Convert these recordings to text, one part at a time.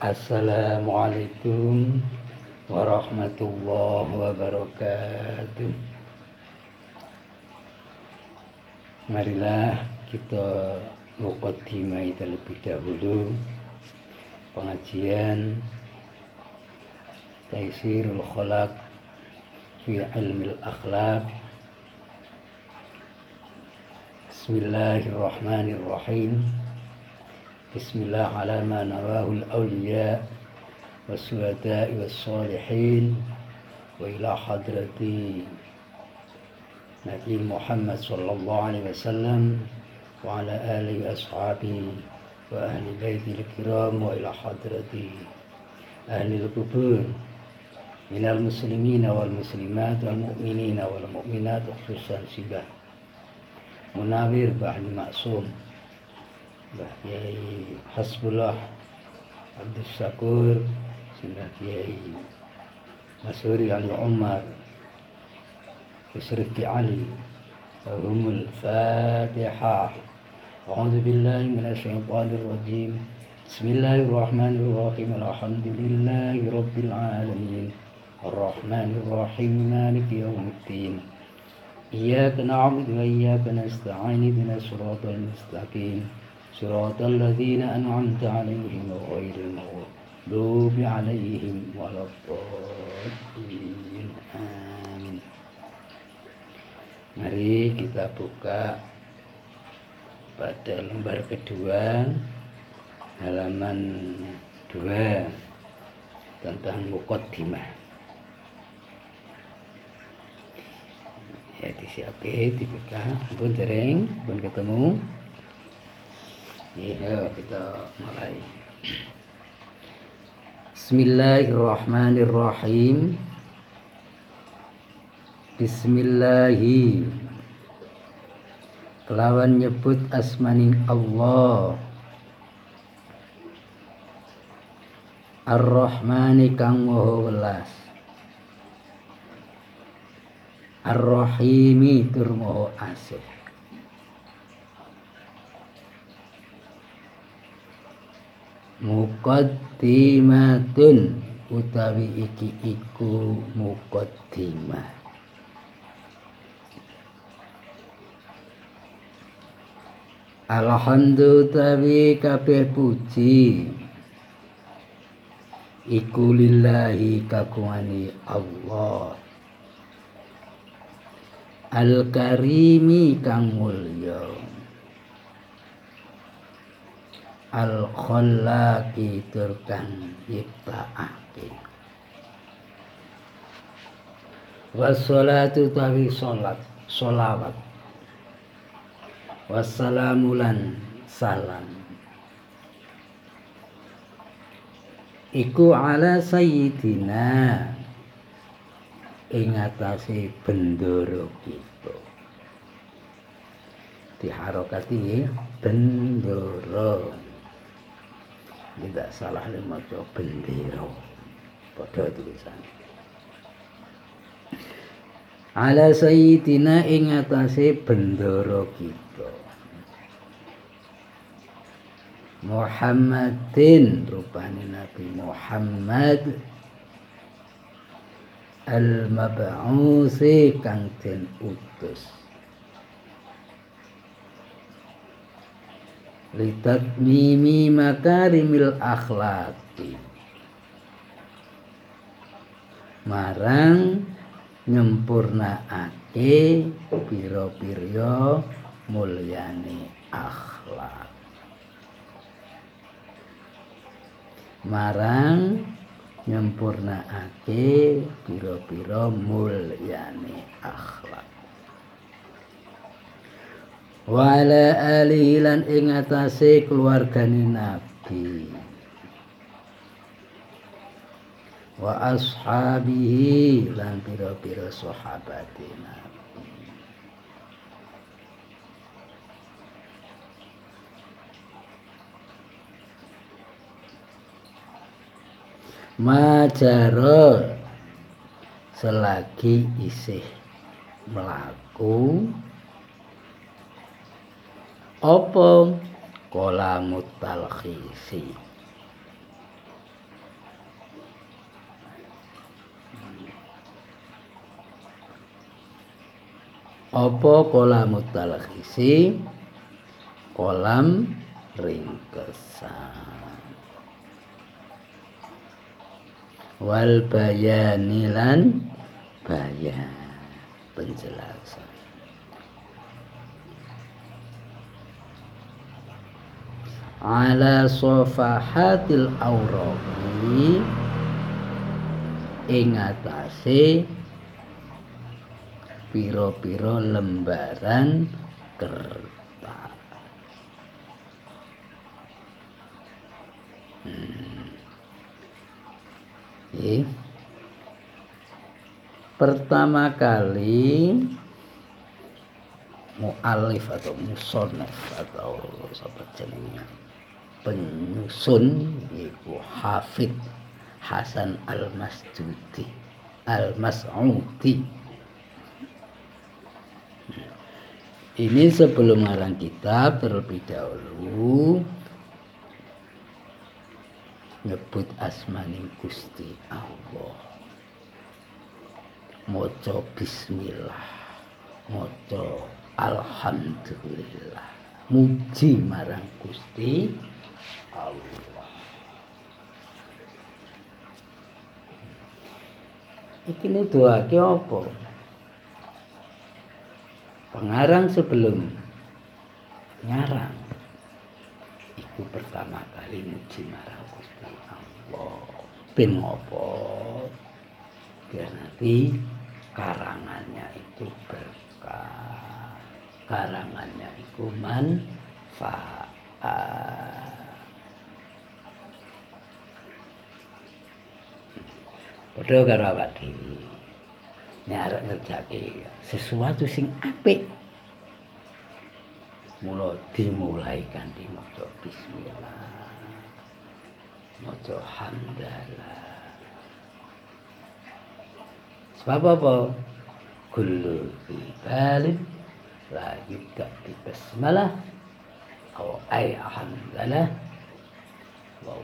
Assalamualaikum warahmatullahi wabarakatuh. Marilah kita mukaddimai terlebih dahulu. Pengajian Taisirul Khalaq fi ilmil akhlaq. Bismillahirrahmanirrahim Bismillah ala ma nawahul awliya والسعداء والصالحين وإلى حضرة نبي محمد صلى الله عليه وسلم وعلى آله وأصحابه وأهل بيته الكرام وإلى حضرة أهل القبور من المسلمين والمسلمات والمؤمنين والمؤمنات خصوصا سبا مناوير بعد حسب الله عبد الشكور Kiai Masuri Ali Umar Isrifki Ali لهم الفاتحة أعوذ بالله من الشيطان الرجيم بسم الله الرحمن الرحيم الحمد لله رب العالمين الرحمن الرحيم مالك يوم الدين إياك نعبد وإياك نستعين بنا الصراط المستقيم صراط الذين أنعمت عليهم غير المغضوب المغضوب عليهم ولا الضالين amin mari kita buka pada lembar kedua halaman dua tentang mukaddimah ya disiapkan dibuka pun sering pun ketemu ya kita mulai. Bismillahirrahmanirrahim. Bismillahi. Kelawan nyebut asmaning Allah. Ar-Rahmani kang moho welas. Ar-Rahimi tur moho asih muqaddimatun utawi iki iku muqaddimah. Alhamdulillah kabeh puji. Iku lillahi kakuani Allah. Al-Karimi kang mulya al khallaqi turkan yiptaake wassalatu tawi salat solawat. Wassalamulan salam. Iku ala sayyidina ing atase bendoro kita. Diharokati bendoro tidak salah lima bendera. Pada tulisan. Ala sayyidina ing atase bendera kita. Muhammadin rupane Nabi Muhammad. Al-mab'usi kang den utus mimi makarimil akhlaki marang nyempurnaake pira-pira mulyane akhlak. Marang nyempurnaake pira-pira mulyane akhlak wala alihi lan ing atase keluargane nabi. Wa ashabihi lan pira-pira sahabate nabi. Majaro selagi isih melaku apa kolamut talkhisi? kolam kolamut talkhisi? Kolam ringkesan. Wal bayanilan bayan penjelasan. Ala sofahatil auraqi ing atase piro-piro lembaran kertas. Hmm. pertama kali mu'alif atau musonef atau apa jenengnya penyusun yaitu Hafid Hasan Al-Masjudi Al-Mas'udi. Ini sebelum ngarang kitab terlebih dahulu nyebut asmani Gusti Allah. Moco bismillah moco alhamdulillah. Muji marang Gusti Allah iki ne doake apa? Pengarang sebelum ngarang itu pertama kali muji marang Allah. Ben ngopo biar nanti karangannya itu berkah. Karangannya itu manfaat Padha karo awak dhewe. Nek arep ngerjake sesuatu sing apik. Mula dimulai kanthi maca bismillah. Maca hamdalah. Sebab apa? Kullu balin la yubda bi basmalah aw ay hamdalah wa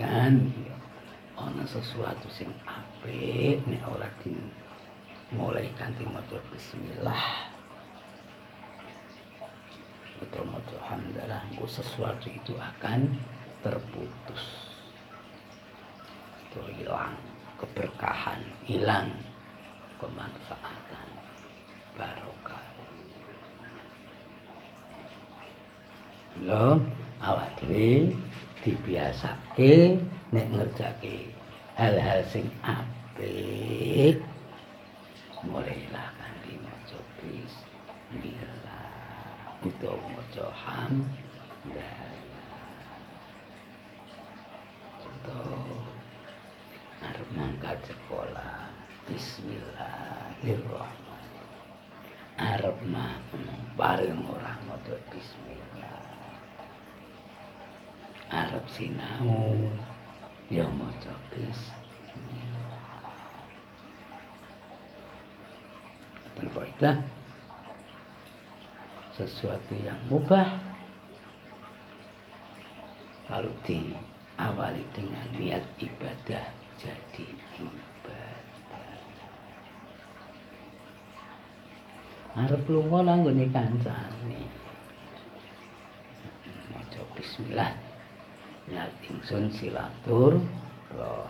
kan? Ana sesuatu sing apik nek ora di mulai kanthi maca bismillah. Atau maca hamdalah sesuatu itu akan terputus. Itu hilang keberkahan hilang kemanfaatan barokah. Lo awak dibiasake nek ngerjake hal-hal sing apik. Mulailah kanthi maca bismillah. Utawa maca hamdalah sinau ya maca bismillah sesuatu yang mubah. Kalau diawali dengan niat ibadah jadi ibadah. Arep lunga langgone kancane. Maca bismillah niat ingsun silatur roh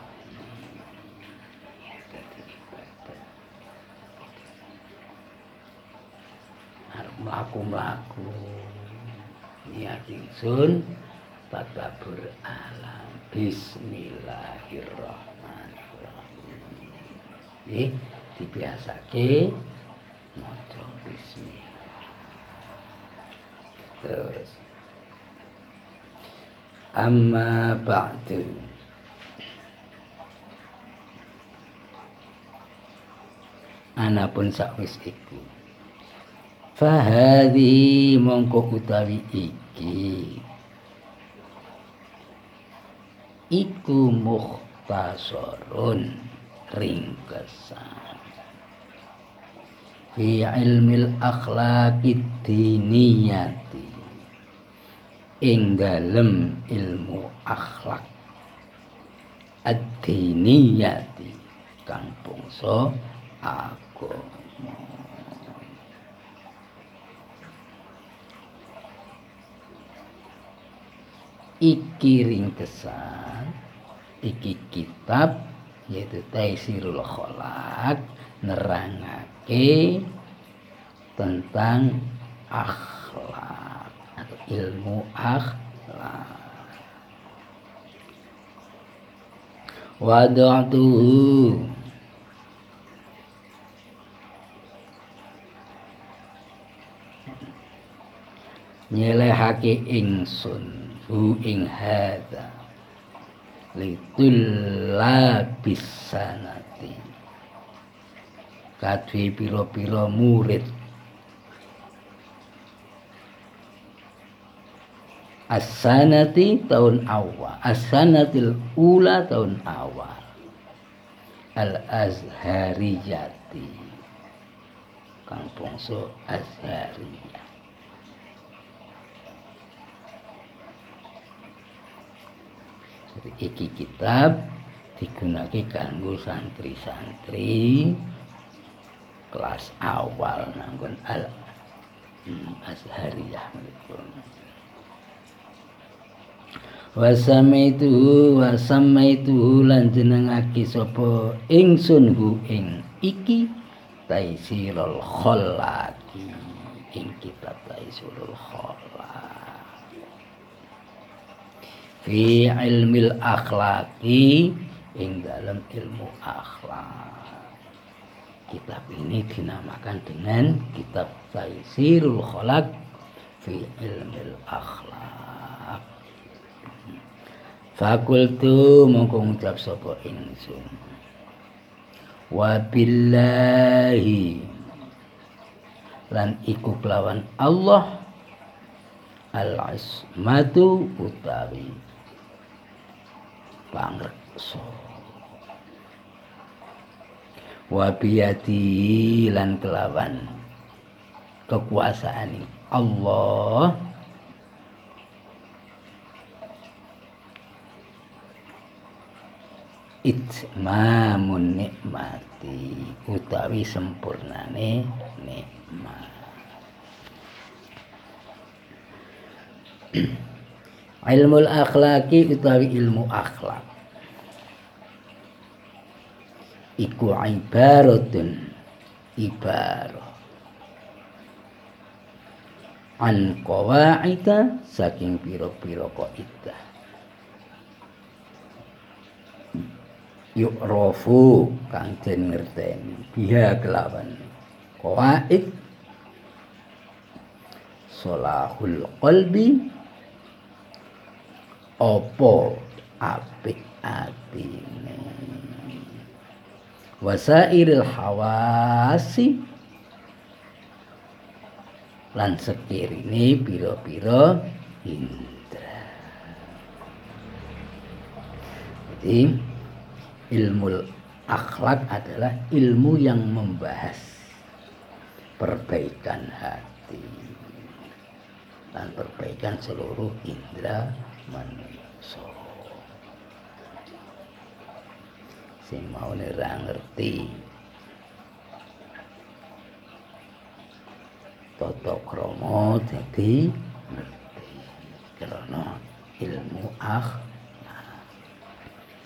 arep mlaku-mlaku. Niat ingsun tadabur alam. Bismillahirrahmanirrahim. Nggih dibiasake maca bismillah. Terus amma ba'du. Anapun sakwis iku. Fahadi mongko utawi iki. Iku mukhtasarun ringkesan. Fi ilmil akhlaqid diniyati ing ilmu akhlak. Ad-diniyati kang bangsa agama. Iki ringkesan iki kitab yaitu Taisirul Kholak nerangake tentang akhlak ilmu akhlak wada'tuhu. Nyelehake ingsun hu ing hadza. Litul labisanati kadhe pira-pira murid As-sanati tahun awal. As-sanatil ula tahun awal. Al-Azhariyati. Kang Bongso Azhariyah. Jadi iki kitab digunakan kanggo santri-santri kelas awal nanggon al azhariyah menika wasamaitu wasamaitu lan jenengake sapa? Ingsun hu ing iki taisirul khallaki ing kitab taisirul khallak fi ilmil akhlaki ing dalam ilmu akhlak. Kitab ini dinamakan dengan kitab taisirul khallak fi ilmil akhlak Fakultu mongko ngucap sapa ingsun. Wa billahi. Lan iku kelawan Allah. Al asmatu utawi pangreksa. Wa biyati lan kelawan kekuasaan Allah itmamun nikmati utawi sempurnane nikmat. Ilmu akhlaki utawi ilmu akhlak. Iku ibaratun ibarah an qawaida saking pira-pira kaidah yu'rafu kang den ngerteni. Biha kelawan. Qawaid solahul qalbi opo apik atine? Wasairil hawasi lan sekirine pira-pira indra. Jadi ilmu akhlak adalah ilmu yang membahas perbaikan hati dan perbaikan seluruh indera manusia. Sing mau nira ngerti toto kromo jadi ngerti. Karena ilmu akhlak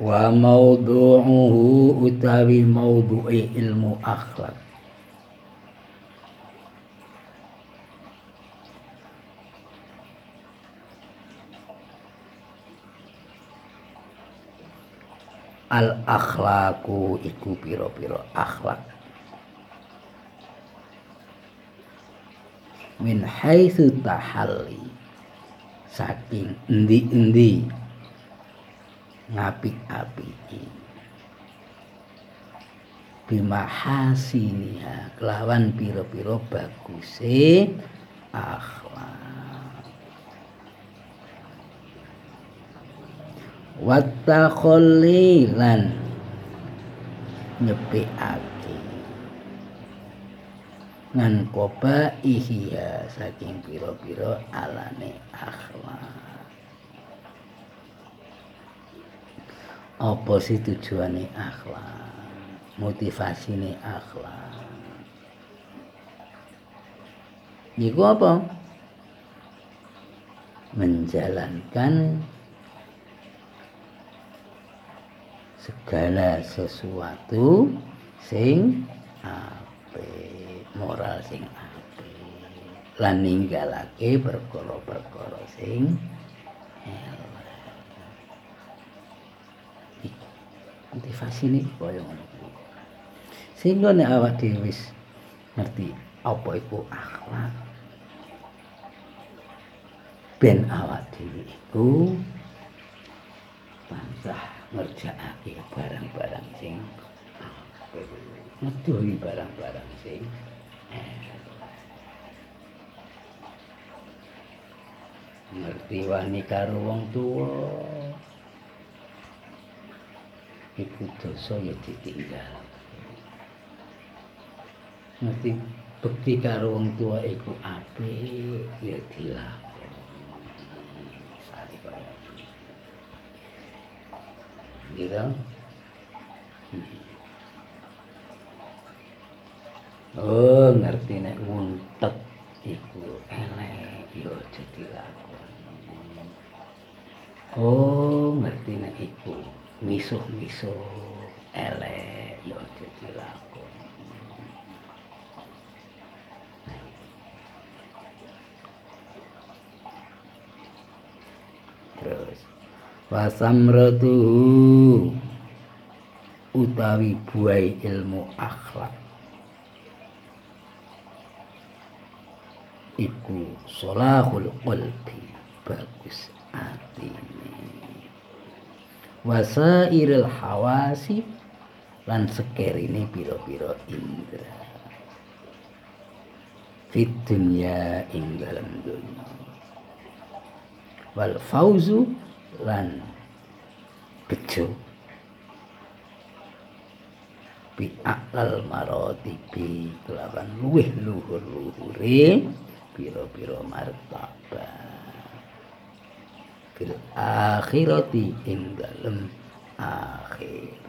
wa maudhu'uhu utawi maudhu'i ilmu akhlak. Al akhlaku iku piro-piro akhlak. Min haitsu tahalli. Saking endi-endi ngapik-apiki bimahasiniha. Kelawan piro-piro baguse akhlak. Watakholli lan nyepikake. Ngan koba ihya saking piro-piro alane akhlak apa sih tujuane akhlak? Motivasi ini akhlak? Iku apa? Menjalankan segala sesuatu sing ape moral sing ape lan ninggalake sing ini kaya ngono. Sehingga nek awak dhewe ngerti apa iku akhlak. Ben awak dhewe iku tansah ngerjakake barang-barang sing ngeduhi barang-barang sing ngerti wani karo wong tuwa iku dosa ya ditinggal ngerti? Bekti karo wong tua iku apik ya dilakoni. Gitu Oh, ngerti nek nguntet iku elek ya dilakoni. Oh, ngerti nek iku misuh-misuh elek aja dilakoni. terus wasamratuhu utawi buai ilmu akhlak iku solahul qalbi bagus atine wasairil hawasi lan sekerine pira-pira indra. Fit dunya ing dalam wal fauzu lan bejo. Bi aklal marotibi kelawan luweh luhur-luhure pira-pira martabat fil akhirati ing dalem akhirat.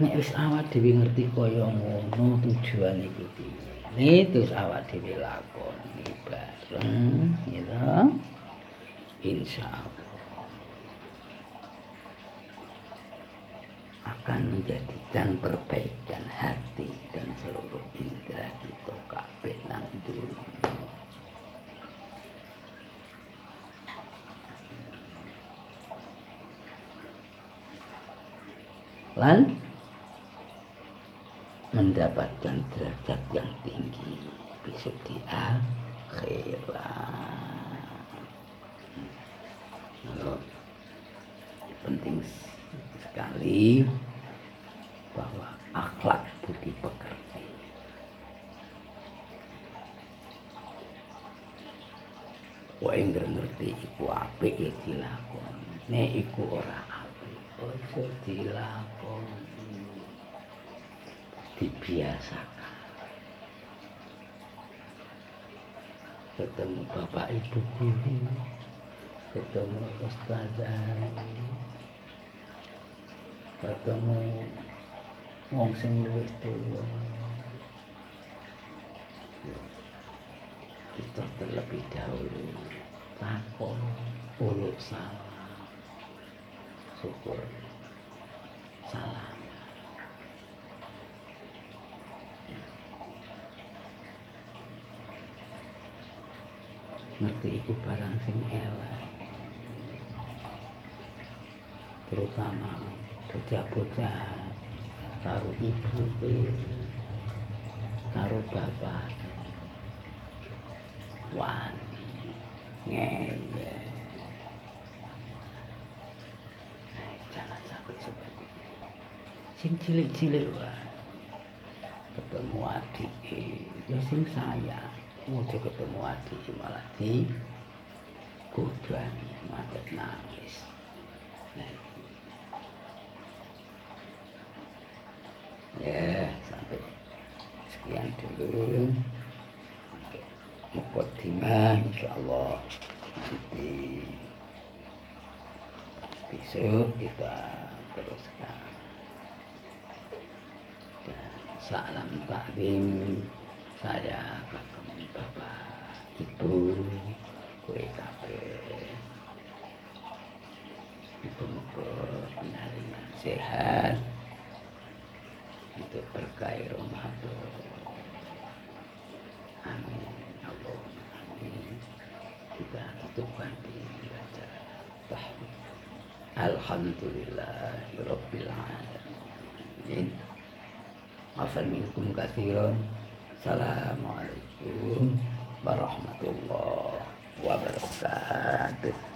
Nek wis awak dhewe ngerti kaya ngono tujuane iku piye terus awak dhewe lakoni bareng ya insya Allah akan menjadikan perbaikan hati dan seluruh indera lan mendapatkan derajat yang tinggi besok di akhirat. Penting sekali bahwa akhlak budi pekerti wae ngerti iku apik ya dilakoni. Nek iku ora apik ojo dilakoni dibiasakan ketemu bapak ibu guru ketemu ustazah ketemu wong sing luwih tuwa. Kita terlebih dahulu takon uluk salam syukur. Salam. Ngerti iku barang sing elek. Terutama bocah-bocah karo ibu karo bapak. Wani ngeye jangan sampai seperti itu sing cilik-cilik wae ketemu adik ya sing sayang. Mojo ketemu adik malah di godani madet nangis. Ya sampai sekian dulu. Mukaddimah insyaallah. Nanti besok kita teruskan salam taklim saya kagem bapak ibu kue kafe ibu muka penyaringan sehat untuk berkah Ramadan amin. Allah amin. Kita tutupkan di baca tahmid Alhamdulillah Rabbil Alamin Afan minkum Assalamualaikum warahmatullahi wabarakatuh